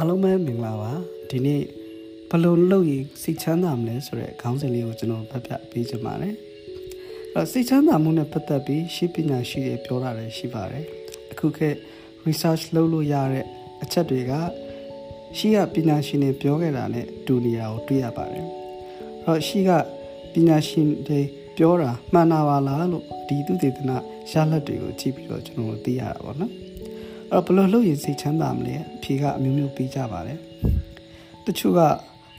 အားလုံးပဲမင်္ဂလာပါဒီနေ့ဘယ်လိုလုပ်ရင်စိတ်ချမ်းသာမလဲဆိုတဲ့ခေါင်းစဉ်လေးကိုကျွန်တော်ဖတ်ပြပေးချင်ပါတယ်အဲ့စိတ်ချမ်းသာမှုနဲ့ပတ်သက်ပြီးရှင်းပညာရှိတွေပြောတာလည်းရှိပါတယ်အခုခေတ် research လုပ်လို့ရတဲ့အချက်တွေကရှိကပညာရှင်တွေပြောခဲ့တာနဲ့တူနေတာကိုတွေ့ရပါတယ်အဲ့တော့ရှိကပညာရှင်တွေပြောတာမှန်တာပါလားလို့ဒီသူတေသနာရလဒ်တွေကိုကြည့်ပြီးတော့ကျွန်တော်တို့သိရတာပေါ့နော်အဲ့ တော့ဘယ်လိုလုပ်ရင်စိတ်ချမ်းသာမလဲအဖြေကအမျိုးမျိုးပေးကြပါတယ်တချို့က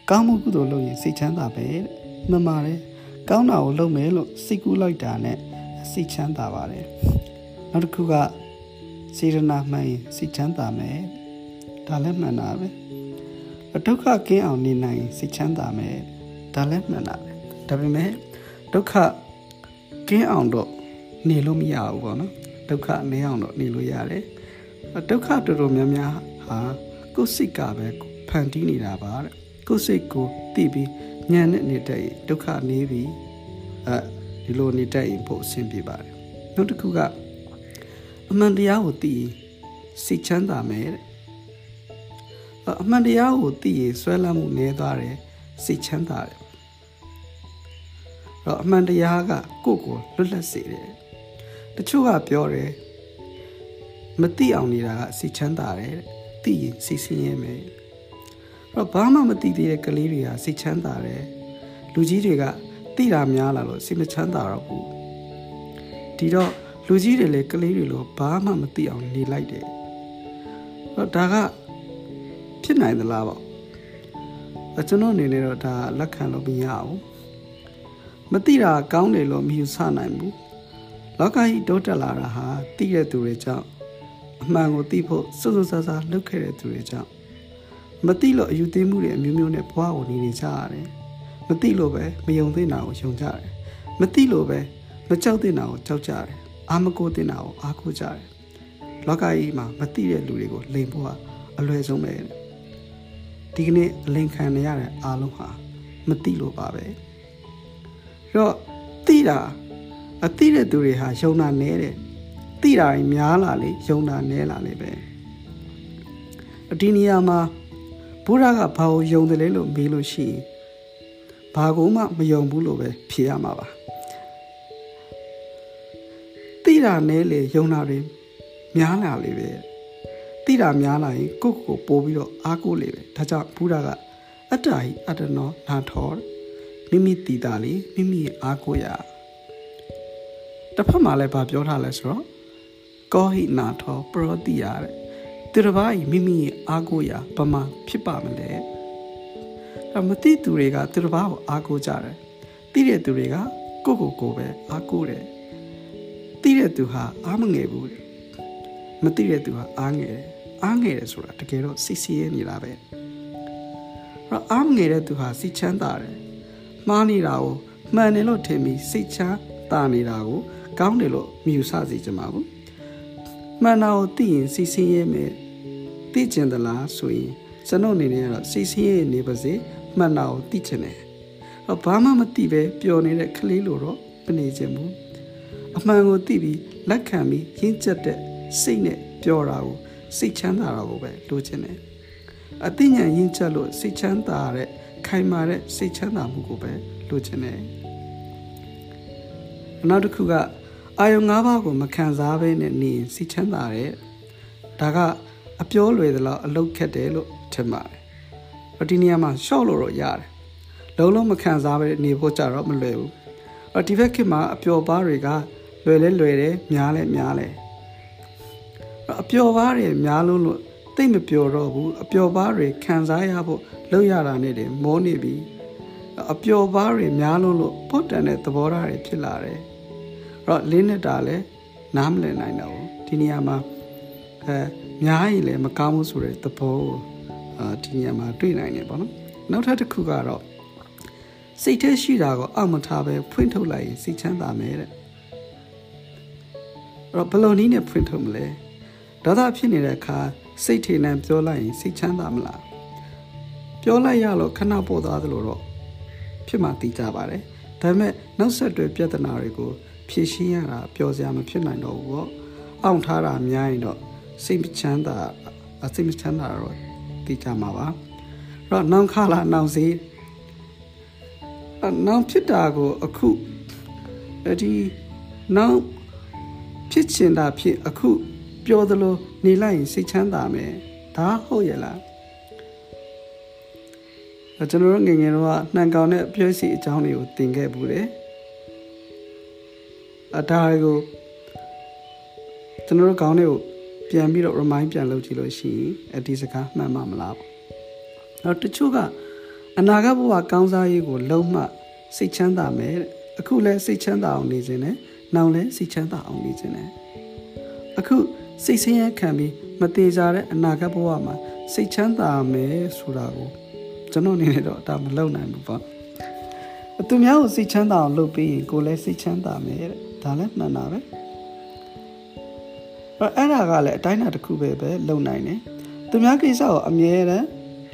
ကောင်းမှုကုသိုလ်လုပ်ရင်စိတ်ချမ်းသာပဲတဲ့မှန်ပါတယ်ကောင်းတာကိုလုပ်မယ်လို့စိတ်ကူးလိုက်တာနဲ့စိတ်ချမ်းသာပါတယ်နောက်တစ်ခုကစေရနာမှန်ရင်စိတ်ချမ်းသာမယ်ဒါလည်းမှန်တာပဲဒုက္ခကင်းအောင်နေနိုင်စိတ်ချမ်းသာမယ်ဒါလည်းမှန်တာပဲဒါပေမဲ့ဒုက္ခကင်းအောင်တော့နေလို့မရဘူးပေါ့နော်ဒုက္ခနေအောင်တော့နေလို့ရတယ် ဒုက္ခတော်တော်များများဟာကိုယ်စိတ်ကပဲဖန်တီးနေတာပါတဲ့ကိုယ်စိတ်ကိုသိပြီးညံနဲ့နေတဲ့ဒုက္ခနေပြီးအဲဒီလိုနေတဲ့ရင်ပို့အဆင်ပြေပါတယ်နောက်တစ်ခုကအမှန်တရားကိုသိရင်စိတ်ချမ်းသာမယ်တဲ့အမှန်တရားကိုသိရင်ဆွဲလန်းမှုနည်းသွားတယ်စိတ်ချမ်းသာတယ်တော့အမှန်တရားကကိုယ့်ကိုလွတ်လပ်စေတယ်တချို့ကပြောတယ် မသိအောင်နေတာကစိတ်ချမ်းသာတယ်သိရင်စိတ်ဆင်းရဲမယ်တော့ဘာမှမသိသေးတဲ့ကလေးတွေကစိတ်ချမ်းသာတယ်လူကြီးတွေကသိတာများလာလို့စိတ်မချမ်းသာတော့ဘူးဒီတော့လူကြီးတွေလည်းကလေးတွေလို့ဘာမှမသိအောင်နေလိုက်တယ်တော့ဒါကဖြစ်နိုင်သလားပေါ့ကျွန်တော်အနေနဲ့တော့ဒါလက်ခံလို့မရဘူးမသိတာကောင်းတယ်လို့မယူဆနိုင်ဘူးလောကကြီးတိုးတက်လာတာဟာသိတဲ့သူတွေကြောင့် အမှန်ကိုသိဖို့စွတ်စွတ်ဆာဆာလုပ်ခဲ့တဲ့သူတွေကြောင့်မသိလို့အယူသိမှုတွေအမျိုးမျိုးနဲ့ဘဝကိုနေနေကြရတယ်မသိလို့ပဲမယုံသိတာကိုယုံကြတယ်မသိလို့ပဲမကြောက်သိတာကိုကြောက်ကြတယ်အာမကိုသိတာကိုအားကိုးကြတယ်လောကကြီးမှာမသိတဲ့လူတွေကိုလိန်ဖို့ကအလွယ်ဆုံးပဲဒီကနေ့အလိန်ခံနေရတဲ့အားလုံးဟာမသိလို့ပါပဲတော့သိတာအသိတဲ့သူတွေဟာယုံတာနဲတယ် သိတာတွေများလာလေယုံတာနဲလာလေပဲဒီနေရာမှာဘုရားကဘာကိုယုံတယ်လဲလို့မေးလို့ရှိရင်ဘာကိုမှမယုံဘူးလို့ပဲဖြေရမှာပါသိတာနဲလေယုံတာတွေများလာလေပဲသိတာများလာရင်ကိုယ့်ကိုပို့ပြီးတော့အားကိုးလေပဲဒါကြောင့်ဘုရားကအတ္တဟိအတ္တနောနာထောမိမိတည်တာလေမိမိရဲ့အားကိုးရတစ်ဖက်မှာလည်းဗာပြောထားလဲဆိုတော့ ကောဟိနာထောပရောတိရတဲ့သူတစ်ပါးဤမိမိရဲ့အားကိုးရဘာမှဖြစ်ပါမလဲအမတိသူတွေကသူတစ်ပါးကိုအားကိုးကြတယ်သိတဲ့သူတွေကကိုယ့်ကိုယ်ကိုပဲအားကိုးတယ်သိတဲ့သူဟာအားမငယ်ဘူးမသိတဲ့သူဟာအားငယ်တယ်အားငယ်တယ်ဆိုတာတကယ်တော့စိတ်ဆင်းရဲနေတာပဲအဲ့တော့အားငယ်တဲ့သူဟာစိတ်ချမ်းသာတယ်မှားနေတာကိုမှန်တယ်လို့ထင်ပြီးစိတ်ချမ်းသာနေတာကိုကောင်းတယ်လို့မြူဆစေချင်ပါဘူး မှန်တာကိုသိရင်စိတ်ဆင်းရဲမယ်သိကျင်သလားဆိုရင်ကျွန်တော်အနေနဲ့ကတော့စိတ်ဆင်းရဲနေပါစေမှန်တာကိုသိချင်တယ်တော့ဘာမှမသိပဲပျော်နေတဲ့ကလေးလိုတော့မနေချင်ဘူးအမှန်ကိုသိပြီးလက်ခံပြီးရင့်ကျက်တဲ့စိတ်နဲ့ပျော်တာကိုစိတ်ချမ်းသာတာကိုပဲလိုချင်တယ်အသိဉာဏ်ရင့်ကျက်လို့စိတ်ချမ်းသာတဲ့ခိုင်မာတဲ့စိတ်ချမ်းသာမှုကိုပဲလိုချင်တယ်နောက်တစ်ခုက အာယုံ၅ပါးကိုမခံစားဘဲနဲ့နေရင်စိတ်ချမ်းသာတဲ့ဒါကအပြောလွယ်သလောက်အလုတ်ခက်တယ်လို့ထင်ပါတယ်ဒီနေရာမှာရှော့လို့တော့ရတယ်လုံးလုံးမခံစားဘဲနေဖို့ကြတော့မလွယ်ဘူးအဒီဘက်ခေတ်မှာအပျော်ပါးတွေကလွယ်လဲလွယ်တယ်များလဲများလဲအပျော်ပါးတွေများလုံးလို့တိတ်မပျော်တော့ဘူးအပျော်ပါးတွေခံစားရဖို့လုပ်ရတာနဲ့တည်းမောနေပြီအပျော်ပါးတွေများလုံးလို့ပုတ်တန်တဲ့သဘောထားတွေဖြစ်လာတယ်အဲ့ တော့လင်းနေတာလည်းနားမလည်နိုင်တော့ဘူးဒီနေရာမှာအဲများရင်လည်းမကောင်းဘူးဆိုတဲ့သဘောကိုအာဒီနေရာမှာတွေ့နိုင်တယ်ပေါ့နော်နောက်ထပ်တစ်ခုကတော့စိတ်ထဲရှိတာကိုအောက်မထားပဲဖွင့်ထုတ်လိုက်ရင်စိတ်ချမ်းသာမယ်တဲ့အဲ့တော့ဘယ်လိုနည်းနဲ့ဖွင့်ထုတ်မလဲဒေါသဖြစ်နေတဲ့အခါစိတ်ထေနဲ့ပြောလိုက်ရင်စိတ်ချမ်းသာမလားပြောလိုက်ရလို့ခဏပို့သွားသလိုတော့ဖြစ်မှသိကြပါတယ်ဒါပေမဲ့နောက်ဆက်တွဲပြဿနာတွေကို ဖြေရှင်းရတာပျော်စရာမဖြစ်နိုင်တော့ဘူးပေါ့အောင့်ထားတာများရင်တော့စိတ်မချမ်းသာစိတ်မချမ်းသာတော့သိသိကြမှာပါအဲ့တော့နောင်ခလာနောင်စေးနောင်ဖြစ်တာကိုအခုဒီနောင်ဖြစ်ချင်တာဖြစ်အခုပြောသလိုနေလိုက်ရင်စိတ်ချမ်းသာမယ်ဒါဟုတ်ရဲ့လားကျွန်တော်တို့ငငယ်တော့နှံကောင်တဲ့ပြောစီအကြောင်းတွေကိုသင်ခဲ့ဘူးတယ် အဒါကိုကျွန်တော်တို့ခေါင်းတွေကိုပြန်ပြီးတော့ remind ပြန်လုပ်ကြည့်လို့ရှိရင်အဒီစကားမှန်မှမလားပေါ့။တော့တချို့ကအနာဂတ်ဘဝကောင်းစားရေးကိုလုံးမှစိတ်ချမ်းသာမယ်တဲ့။အခုလဲစိတ်ချမ်းသာအောင်နေခြင်းနဲ့နောက်လဲစိတ်ချမ်းသာအောင်နေခြင်းနဲ့အခုစိတ်ဆင်းရဲခံပြီးမသေးကြတဲ့အနာဂတ်ဘဝမှာစိတ်ချမ်းသာမယ်ဆိုတာကိုကျွန်တော်အနေနဲ့တော့ဒါမလုပ်နိုင်ဘူးပေါ့။သူများကိုစိတ်ချမ်းသာအောင်လုပ်ပြီးရင်ကိုယ်လည်းစိတ်ချမ်းသာမယ်တဲ့။ ဒါလည်းမှန်တာပဲ။အဲ့ဒါကလည်းအတိုင်းအတာတစ်ခုပဲပဲလုံနိုင်တယ်သူများကိစ္စကိုအမြဲတမ်း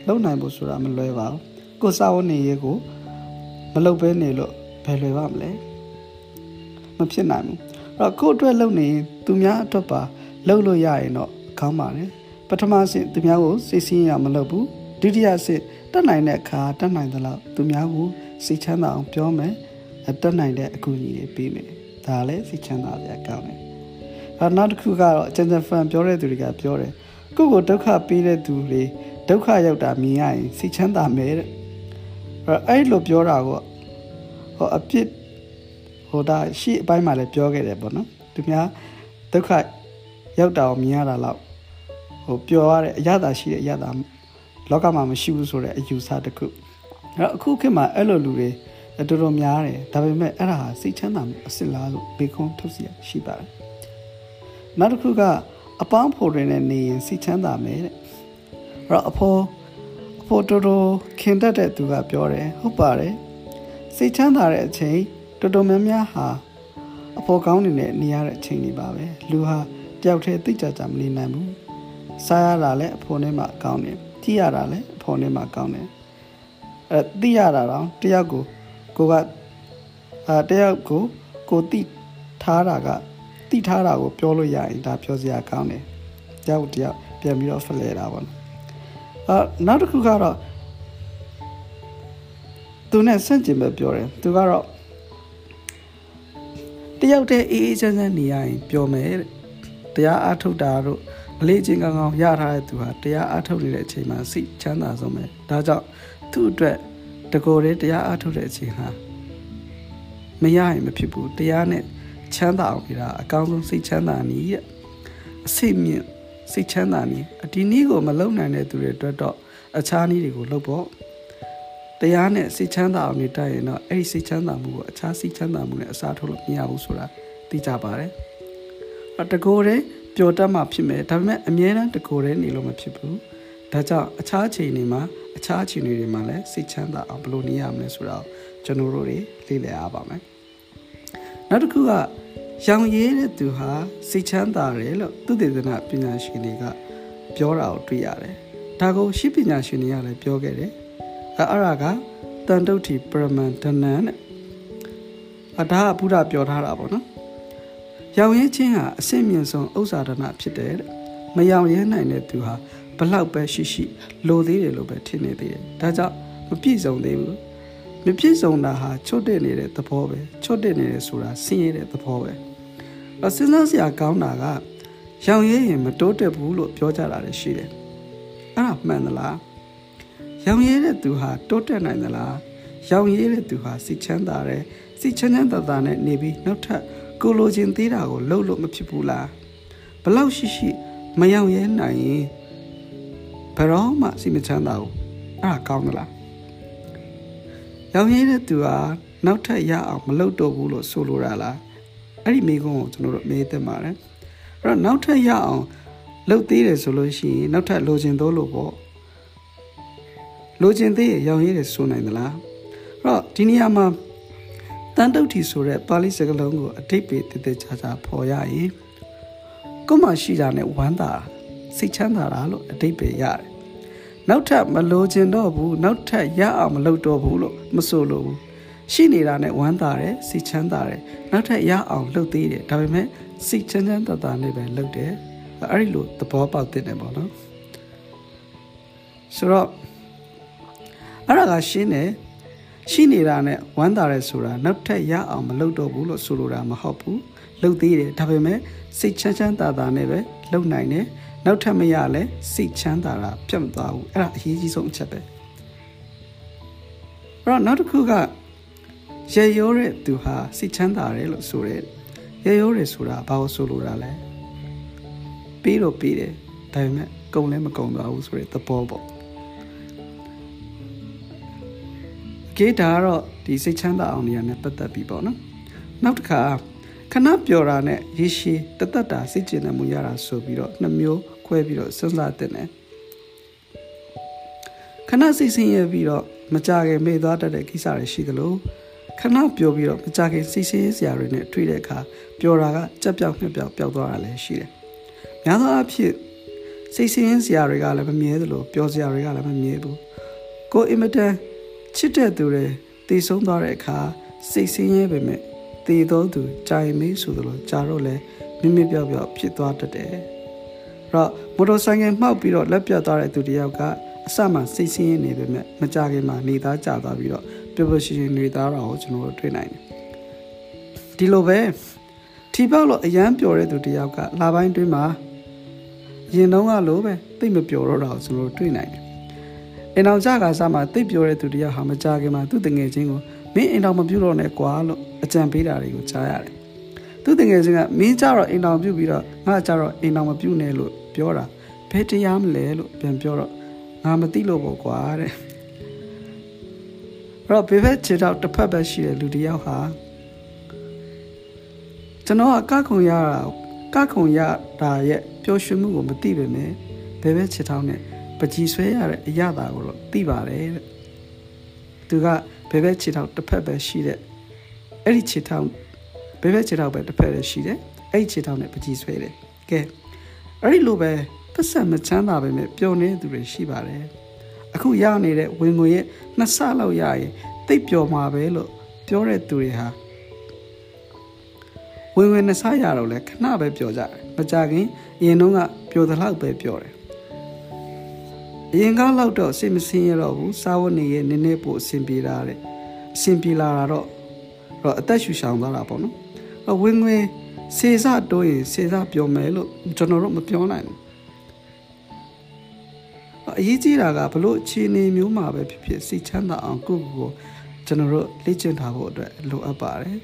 လုံနိုင်ဖို့ဆိုတာမလွယ်ပါဘူးကိုစာဝန်နေရေးကိုမလုံပဲနေလို့ဘယ်လွယ်ပါမလဲမဖြစ်နိုင်ဘူးအဲ့တော့ကို့အတွက်လုံနေရင်သူများအတွက်ပါလုံလို့ရရင်တော့ကောင်းပါတယ်ပထမဆင့်သူများကိုစိတ်ဆင်းရမလုပ်ဘူးဒုတိယဆင့်တက်နိုင်တဲ့အခါတက်နိုင်သလောက်သူများကိုစိတ်ချမ်းသာအောင်ပြောမယ်တက်နိုင်တဲ့အကူအညီတွေပေးမယ် ဒါလည်းစိတ်ချမ်းသာစရာကောင်းတယ်အဲနောက်တစ်ခုကတော့ကျန်ကျန်ဖန်ပြောတဲ့သူတွေကပြောတယ်ကိုယ့်ကိုဒုက္ခပေးတဲ့သူတွေဒုက္ခရောက်တာမြင်ရရင်စိတ်ချမ်းသာမယ်တဲ့အဲအဲ့လိုပြောတာကိုဟောအပြစ်ဟိုဒါရှေ့အပိုင်းမှာလည်းပြောခဲ့တယ်ပေါ့နော်သူများဒုက္ခရောက်တာကိုမြင်ရတာတော့ဟိုပြောရတဲ့အရသာရှိတဲ့အရသာလောကမှာမရှိဘူးဆိုတဲ့အယူဆတစ်ခုအဲ့တော့အခုခေတ်မှာအဲ့လိုလူတွေ တော်တော်များတယ်ဒါပေမဲ့အဲ့ဒါဟာစိတ်ချမ်းသာမှုအစစ်လားလို့ဘေခွန်းထုတ်စီရရှိပါတယ်နောက်တစ်ခုကအပေါင်းဖော်တွေနဲ့နေရင်စိတ်ချမ်းသာမယ်တဲ့အဲ့တော့အဖော်အဖော်တော်တော်ခင်တတ်တဲ့သူကပြောတယ်ဟုတ်ပါတယ်စိတ်ချမ်းသာတဲ့အချိန်တော်တော်များများဟာအဖော်ကောင်းနေနဲ့နေရတဲ့အချိန်တွေပါပဲလူဟာတယောက်တည်းသိကြကြမနေနိုင်ဘူးစားရတာလည်းအဖော်နဲ့မှကောင်းတယ်ကြည့်ရတာလည်းအဖော်နဲ့မှကောင်းတယ်အဲသိရတာတော့တယောက်ကို ကိုကအဲတယောက်ကိုကိုတိထားတာကတိထားတာကိုပြောလို့ရရင်ဒါပြောစရာကောင်းတယ်။တယောက်တယောက်ပြန်ပြီးတော့ဖလှယ်တာပေါ့နော်။အာနောက်တစ်ခုကတော့သူနဲ့ဆန့်ကျင်ပဲပြောတယ်။သူကတော့တယောက်တည်းအေးအေးချမ်းချမ်းနေရရင်ပြောမယ်တဲ့။တရားအားထုတ်တာတို့အလေးချင်းကောင်းကောင်းရထားတဲ့သူဟာတရားအားထုတ်နေတဲ့အချိန်မှာစိတ်ချမ်းသာဆုံးပဲ။ဒါကြောင့်သူ့အတွက် တကော်တဲ့တရားအားထုတ်တဲ့အချိန်ဟာမရရင်မဖြစ်ဘူးတရားနဲ့ချမ်းသာအောင်နေတာအကောင်းဆုံးစိတ်ချမ်းသာနည်းတဲ့အစိတ်မြင့်စိတ်ချမ်းသာနည်းဒီနည်းကိုမလုံနိုင်တဲ့သူတွေအတွက်တော့အခြားနည်းတွေကိုလုပ်ဖို့တရားနဲ့စိတ်ချမ်းသာအောင်နေတတ်ရင်တော့အဲ့ဒီစိတ်ချမ်းသာမှုကိုအခြားစိတ်ချမ်းသာမှုနဲ့အစားထိုးလို့မရဘူးဆိုတာသိကြပါတယ်အတကိုယ်တည်းပျော်တတ်မှဖြစ်မယ်ဒါပေမဲ့အမြဲတမ်းတကိုယ်တည်းနေလို့မဖြစ်ဘူး ဒါကြောင့်အခြားအချိန်တွေမှာအခြားအချိန်တွေမှာလည်းစိတ်ချမ်းသာအောင်ဘယ်လိုနေရမလဲဆိုတာကိုကျွန်တော်တို့တွေလေ့လာရပါမယ်နောက်တစ်ခုကရောင်ရဲတဲ့သူဟာစိတ်ချမ်းသာတယ်လို့သူတေသနာပညာရှင်တွေကပြောတာကိုတွေ့ရတယ်။ဒါကိုရှိပညာရှင်တွေကလည်းပြောခဲ့တယ်။အဲအဲ့ဒါကတန်တုတ်တီပရမန်ဒနန်တဲ့အဒါကဘုရားပြောထားတာပေါ့နော်။ရောင်ရဲခြင်းဟာအစင့်မြင့်ဆုံးဥစ္စာဒနာဖြစ်တယ်တဲ့။မရောင်ရဲနိုင်တဲ့သူဟာ ဘလောက်ပဲရှိရှိလိုသေးတယ်လို့ပဲထင်နေသေးတယ်။ဒါကြောင့်မပြည့်စုံသေးဘူးမပြည့်စုံတာဟာချွတ်တက်နေတဲ့သဘောပဲချွတ်တက်နေတယ်ဆိုတာဆင်းရဲတဲ့သဘောပဲအစဉ်းစားစရာကောင်းတာကရောင်ရဲရင်မတိုးတက်ဘူးလို့ပြောကြတာလည်းရှိတယ်အဲ့ဒါမှန်သလားရောင်ရဲတဲ့သူဟာတိုးတက်နိုင်သလားရောင်ရဲတဲ့သူဟာစိတ်ချမ်းသာတယ်စိတ်ချမ်းချမ်းသာသာနဲ့နေပြီးနောက်ထပ်ကိုလိုချင်သေးတာကိုလှုပ်လို့မဖြစ်ဘူးလားဘလောက်ရှိရှိမရောင်ရဲနိုင်ရင် ဘယ်တော့မှစိတ်မချမ်းသာဘူးအဲ့ဒါကောင်းသလားရောင်ရင်းတဲ့သူဟာနောက်ထပ်ရအောင်မလုပ်တော့ဘူးလို့ဆိုလိုတာလားအဲ့ဒီမိကုန်းကိုကျွန်တော်တို့မေးသင့်ပါတယ်အဲ့တော့နောက်ထပ်ရအောင်လုပ်သေးတယ်ဆိုလို့ရှိရင်နောက်ထပ်လိုချင်သောလို့ပေါ့လိုချင်သေးရရောင်ရည်တယ်ဆိုနိုင်သလားအဲ့တော့ဒီနေရာမှာတန်တုတ်ထီဆိုတဲ့ပါဠိစကားလုံးကိုအတိတ်ပေတည်တည်ချာချာဖော်ရရင်ကိုမှရှိတာနဲ့ဝမ်းသာ စိတ်ချမ်းသာတာလို့အတိတ်ပေရတယ်နောက်ထပ်မလိုချင်တော့ဘူးနောက်ထပ်ရအောင်မလုပ်တော့ဘူးလို့မဆိုလို့ဘူးရှိနေတာနဲ့ဝမ်းသာတယ်စိတ်ချမ်းသာတယ်နောက်ထပ်ရအောင်လုပ်သေးတယ်ဒါပေမဲ့စိတ်ချမ်းချမ်းသာသာနဲ့ပဲလုပ်တယ်အဲ့ဒီလိုသဘောပေါက်တဲ့တယ်ပေါ့နော်ဆိုတော့အဲ့ဒါကရှင်းတယ်ရှိနေတာနဲ့ဝမ်းသာရဲဆိုတာနောက်ထပ်ရအောင်မလုပ်တော့ဘူးလို့ဆိုလိုတာမဟုတ်ဘူးလုပ်သေးတယ်ဒါပေမဲ့စိတ်ချမ်းချမ်းသာသာနဲ့ပဲလုပ်နိုင်တယ် နောက်ထပ်မရလဲစိတ်ချမ်းသာတာပြတ်မသွားဘူးအဲ့ဒါအရေးကြီးဆုံးအချက်ပဲအဲ့တော့နောက်တစ်ခုကရေရိုးတဲ့သူဟာစိတ်ချမ်းသာတယ်လို့ဆိုရဲရေရိုးတယ်ဆိုတာဘာလို့ဆိုလိုတာလဲပြီးတော့ပြီးတယ်ဒါပေမဲ့ကုံလည်းမကုံသွားဘူးဆိုတဲ့သဘောပေါ့ကဲဒါကတော့ဒီစိတ်ချမ်းသာအောင်နေရာနဲ့ပတ်သက်ပြီးပေါ့နော်နောက်တစ်ခါခဏပျော်တာနဲ့ရေရှည်တသက်တာစိတ်ကျဉ်မှုရတာဆိုပြီးတော့နှစ်မျိုး ခွဲပြီးတော့စဉ်းစားတဲ့နဲ့ခဏစိတ်ဆင်းရဲပြီးတော့မကြခင်မေ့သွားတတ်တဲ့ကိစ္စတွေရှိသလိုခဏပျော်ပြီးတော့မကြခင်စိတ်ဆင်းရဲစရာတွေနဲ့တွေ့တဲ့အခါပျော်တာကကြက်ပြောက်နှစ်ပြောက်ပျောက်သွားတာလည်းရှိတယ်။များသောအားဖြင့်စိတ်ဆင်းရဲစရာတွေကလည်းမမြဲသလိုပျော်စရာတွေကလည်းမမြဲဘူး။ကိုအင်မတန်ချစ်တဲ့သူတွေတည်ဆုံးသွားတဲ့အခါစိတ်ဆင်းရဲပေမဲ့တည်သောသူကြာရင်မေးဆိုသလိုကြာတော့လဲမိမိပြောက်ပြောက်ဖြစ်သွားတတ်တယ်။အဲ့ တော့မော်တော်ဆိုင်ကယ်မှောက်ပြီးတော့လက်ပြတ်သွားတဲ့သူတယောက်ကအစမှစိတ်ဆင်းရဲနေပေမဲ့မကြခင်မှာနေသားကျသွားပြီးတော့ပျော်ပျော်ရွှင်ရွှင်နေသားတာကိုကျွန်တော်တို့တွေ့နိုင်တယ်။ဒီလိုပဲထီပေါက်လို့အရန်ပျော်တဲ့သူတယောက်ကလာပိုင်းတွင်းမှာရင်တုံးကလိုပဲသိမပျော်တော့တာကိုကျွန်တော်တို့တွေ့နိုင်တယ်အိမ်အောင်ကြကားစားမှာတိတ်ပြောတဲ့သူတယောက်ဟာမကြခင်မှာသူ့တငယ်ချင်းကိုမင်းအိမ်တော်မပြုတ်တော့နဲ့ကွာလို့အကြံပေးတာတွေကိုကြားရတယ်။ သူ့တငယ်ချင်းကမင်းကြတော့အိမ်တော်ပြုတ်ပြီးတော့ငါကြတော့အိမ်တော်မပြုတ်နဲ့လို့ပြောတာဘယ်တရားမလဲလို့ပြန်ပြောတော့ငါမသိလို့ပေါ့ကွာတဲ့။အဲ့တော့ဘေဘက်ခြေတော့တစ်ဖက်ပဲရှိတဲ့လူတယောက်ဟာကျွန်တော်ကကခုံရတာကခုံရတာရဲ့ပျော်ရွှင်မှုကိုမသိပေမဲ့ဘေဘက်ခြေထောက်နဲ့ပကြီးဆွဲရတဲ့အရာတာကိုတော့သိပါတယ်တဲ့သူကဘဲဘဲခြေထောက်တစ်ဖက်ပဲရှိတဲ့အဲ့ဒီခြေထောက် ဘဲဘဲခြေထောက်ပဲတစ်ဖက်ပဲရှိတယ်အဲ့ဒီခြေထောက်နဲ့ပကြီးဆွဲတယ်ကဲအဲ့ဒီလိုပဲပတ်စံမချမ်းသာပဲမဲ့ပျော်နေသူတွေရှိပါတယ်အခုရနေတဲ့ဝင်ငွေရဲ့နှစ်ဆလောက်ရရင်တိတ်ပျော်မှာပဲလို့ပြောတဲ့သူတွေဟာဝင်ဝင်နှစ်ဆရတော့လဲခဏပဲပျော်ကြတယ်မကြခင်အရင်တော့ကပျော်သလောက်ပဲပျော်တယ်အရင်ကလောက်တော့စိတ်မစင်းရတော့ဘူးစားဝတ်နေရနည်းနည်းပို့အဆင်ပြေလာတဲ့အဆင်ပြေလာတာတော့တော့အသက်ရှူရှောင်သွားတာပေါ့နော်အ ဝင်ငွေစေစတိုးရင်စေစပြောမယ်လို့ကျွန်တော်တို့မပြောနိုင်ဘူးအရေးကြီးတာကဘလို့အခြေအနေမျိုးမှာပဲဖြစ်ဖြစ်စိတ်ချမ်းသာအောင်ကိုယ့်ကိုယ်ကျွန်တော်တို့လေ့ကျင့်ထားဖို့အတွက်လိုအပ်ပါတယ်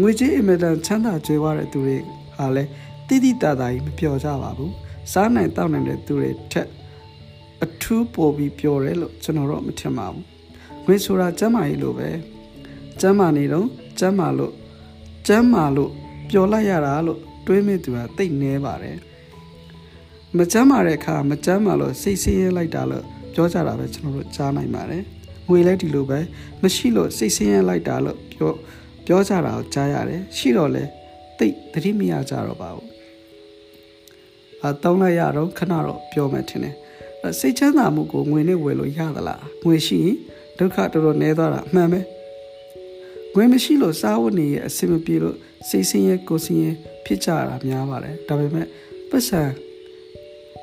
ငွေကြေးအင်မတန်ချမ်းသာကြွယ်ဝတဲ့သူတွေဟာလည်းတိတိတသာကြီးမပြောကြပါဘူးစားနိုင်တောက်နိုင်တဲ့သူတွေထက်အထူးပိုပြီးပြောတယ်လို့ကျွန်တော်တော့မထင်ပါဘူး။ငွေဆိုတာကျမ်းမာရေးလိုပဲ။ကျမ်းမာနေတော့ကျမ်းမာလို့ ကျမ်းမာလို့ပျော်လိုက်ရတာလို့တွေးမိသူကတိတ်နေပါတယ်။မကျမ်းမာတဲ့အခါမကျမ်းမာလို့စိတ်ဆင်းရဲလိုက်တာလို့ပြောကြတာပဲကျွန်တော်တို့ကြားနိုင်ပါတယ်။ငွေလည်းဒီလိုပဲမရှိလို့စိတ်ဆင်းရဲလိုက်တာလို့ပြောပြောကြတာကိုကြားရတယ်။ရှိတော့လေတိတ်သတိမရကြတော့ပါဘူး။အတောင်းလိုက်ရတော့ခဏတော့ပြောမှထင်တယ်စိတ်ချမ်းသာမှုကိုငွေနဲ့ဝယ်လို့ရသလားငွေရှိရင်ဒုက္ခတော်တော်နည်းသွားတာအမှန်ပဲ ငွေမရှိလို့စားဝတ်နေရအဆင်မပြေလို့စိတ်ဆင်းရဲကိုယ်ဆင်းရဲဖြစ်ကြတာများပါတယ်ဒါပေမဲ့ပတ်စံ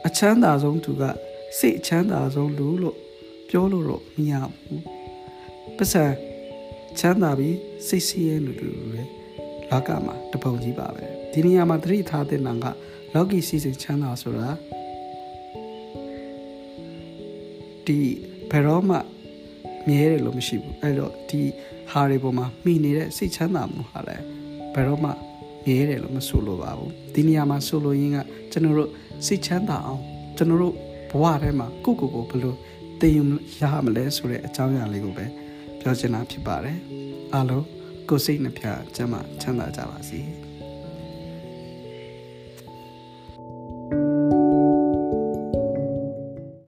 အချမ်းသာဆုံးသူကစိတ်အချမ်းသာဆုံးလူလို့ပြောလို့တော့မရဘူးပတ်စံချမ်းသာပြီးစိတ်ဆင်းရဲလူတွေလောကမှာတပုံကြီးပါပဲဒီနေရာမှာသတိထားတဲ့နာကလောကီစီစဉ်ချမ်းသာဆိုတာဒီဘယ်တော့မှ မြဲတယ်လို့မရှိဘူးအဲ့တော့ဒီဟာတွေပေါ်မှာမိနေတဲ့စိတ်ချမ်းသာမှုဟာလည်းဘယ်တော့မှမြဲတယ်လို့မဆိုလိုပါဘူးဒီနေရာမှာဆိုလိုရင်းကကျွန်တော်တို့စိတ်ချမ်းသာအောင်ကျွန်တော်တို့ဘဝထဲမှာကိုယ့်ကိုယ်ကိုဘယ်လိုတည်ယူရမလဲဆိုတဲ့အကြောင်းအရာလေးကိုပဲပြောချင်တာဖြစ်ပါတယ်အားလုံးကိုယ်စိတ်နှပြချမ်းသာချမ်းသာကြပါစေ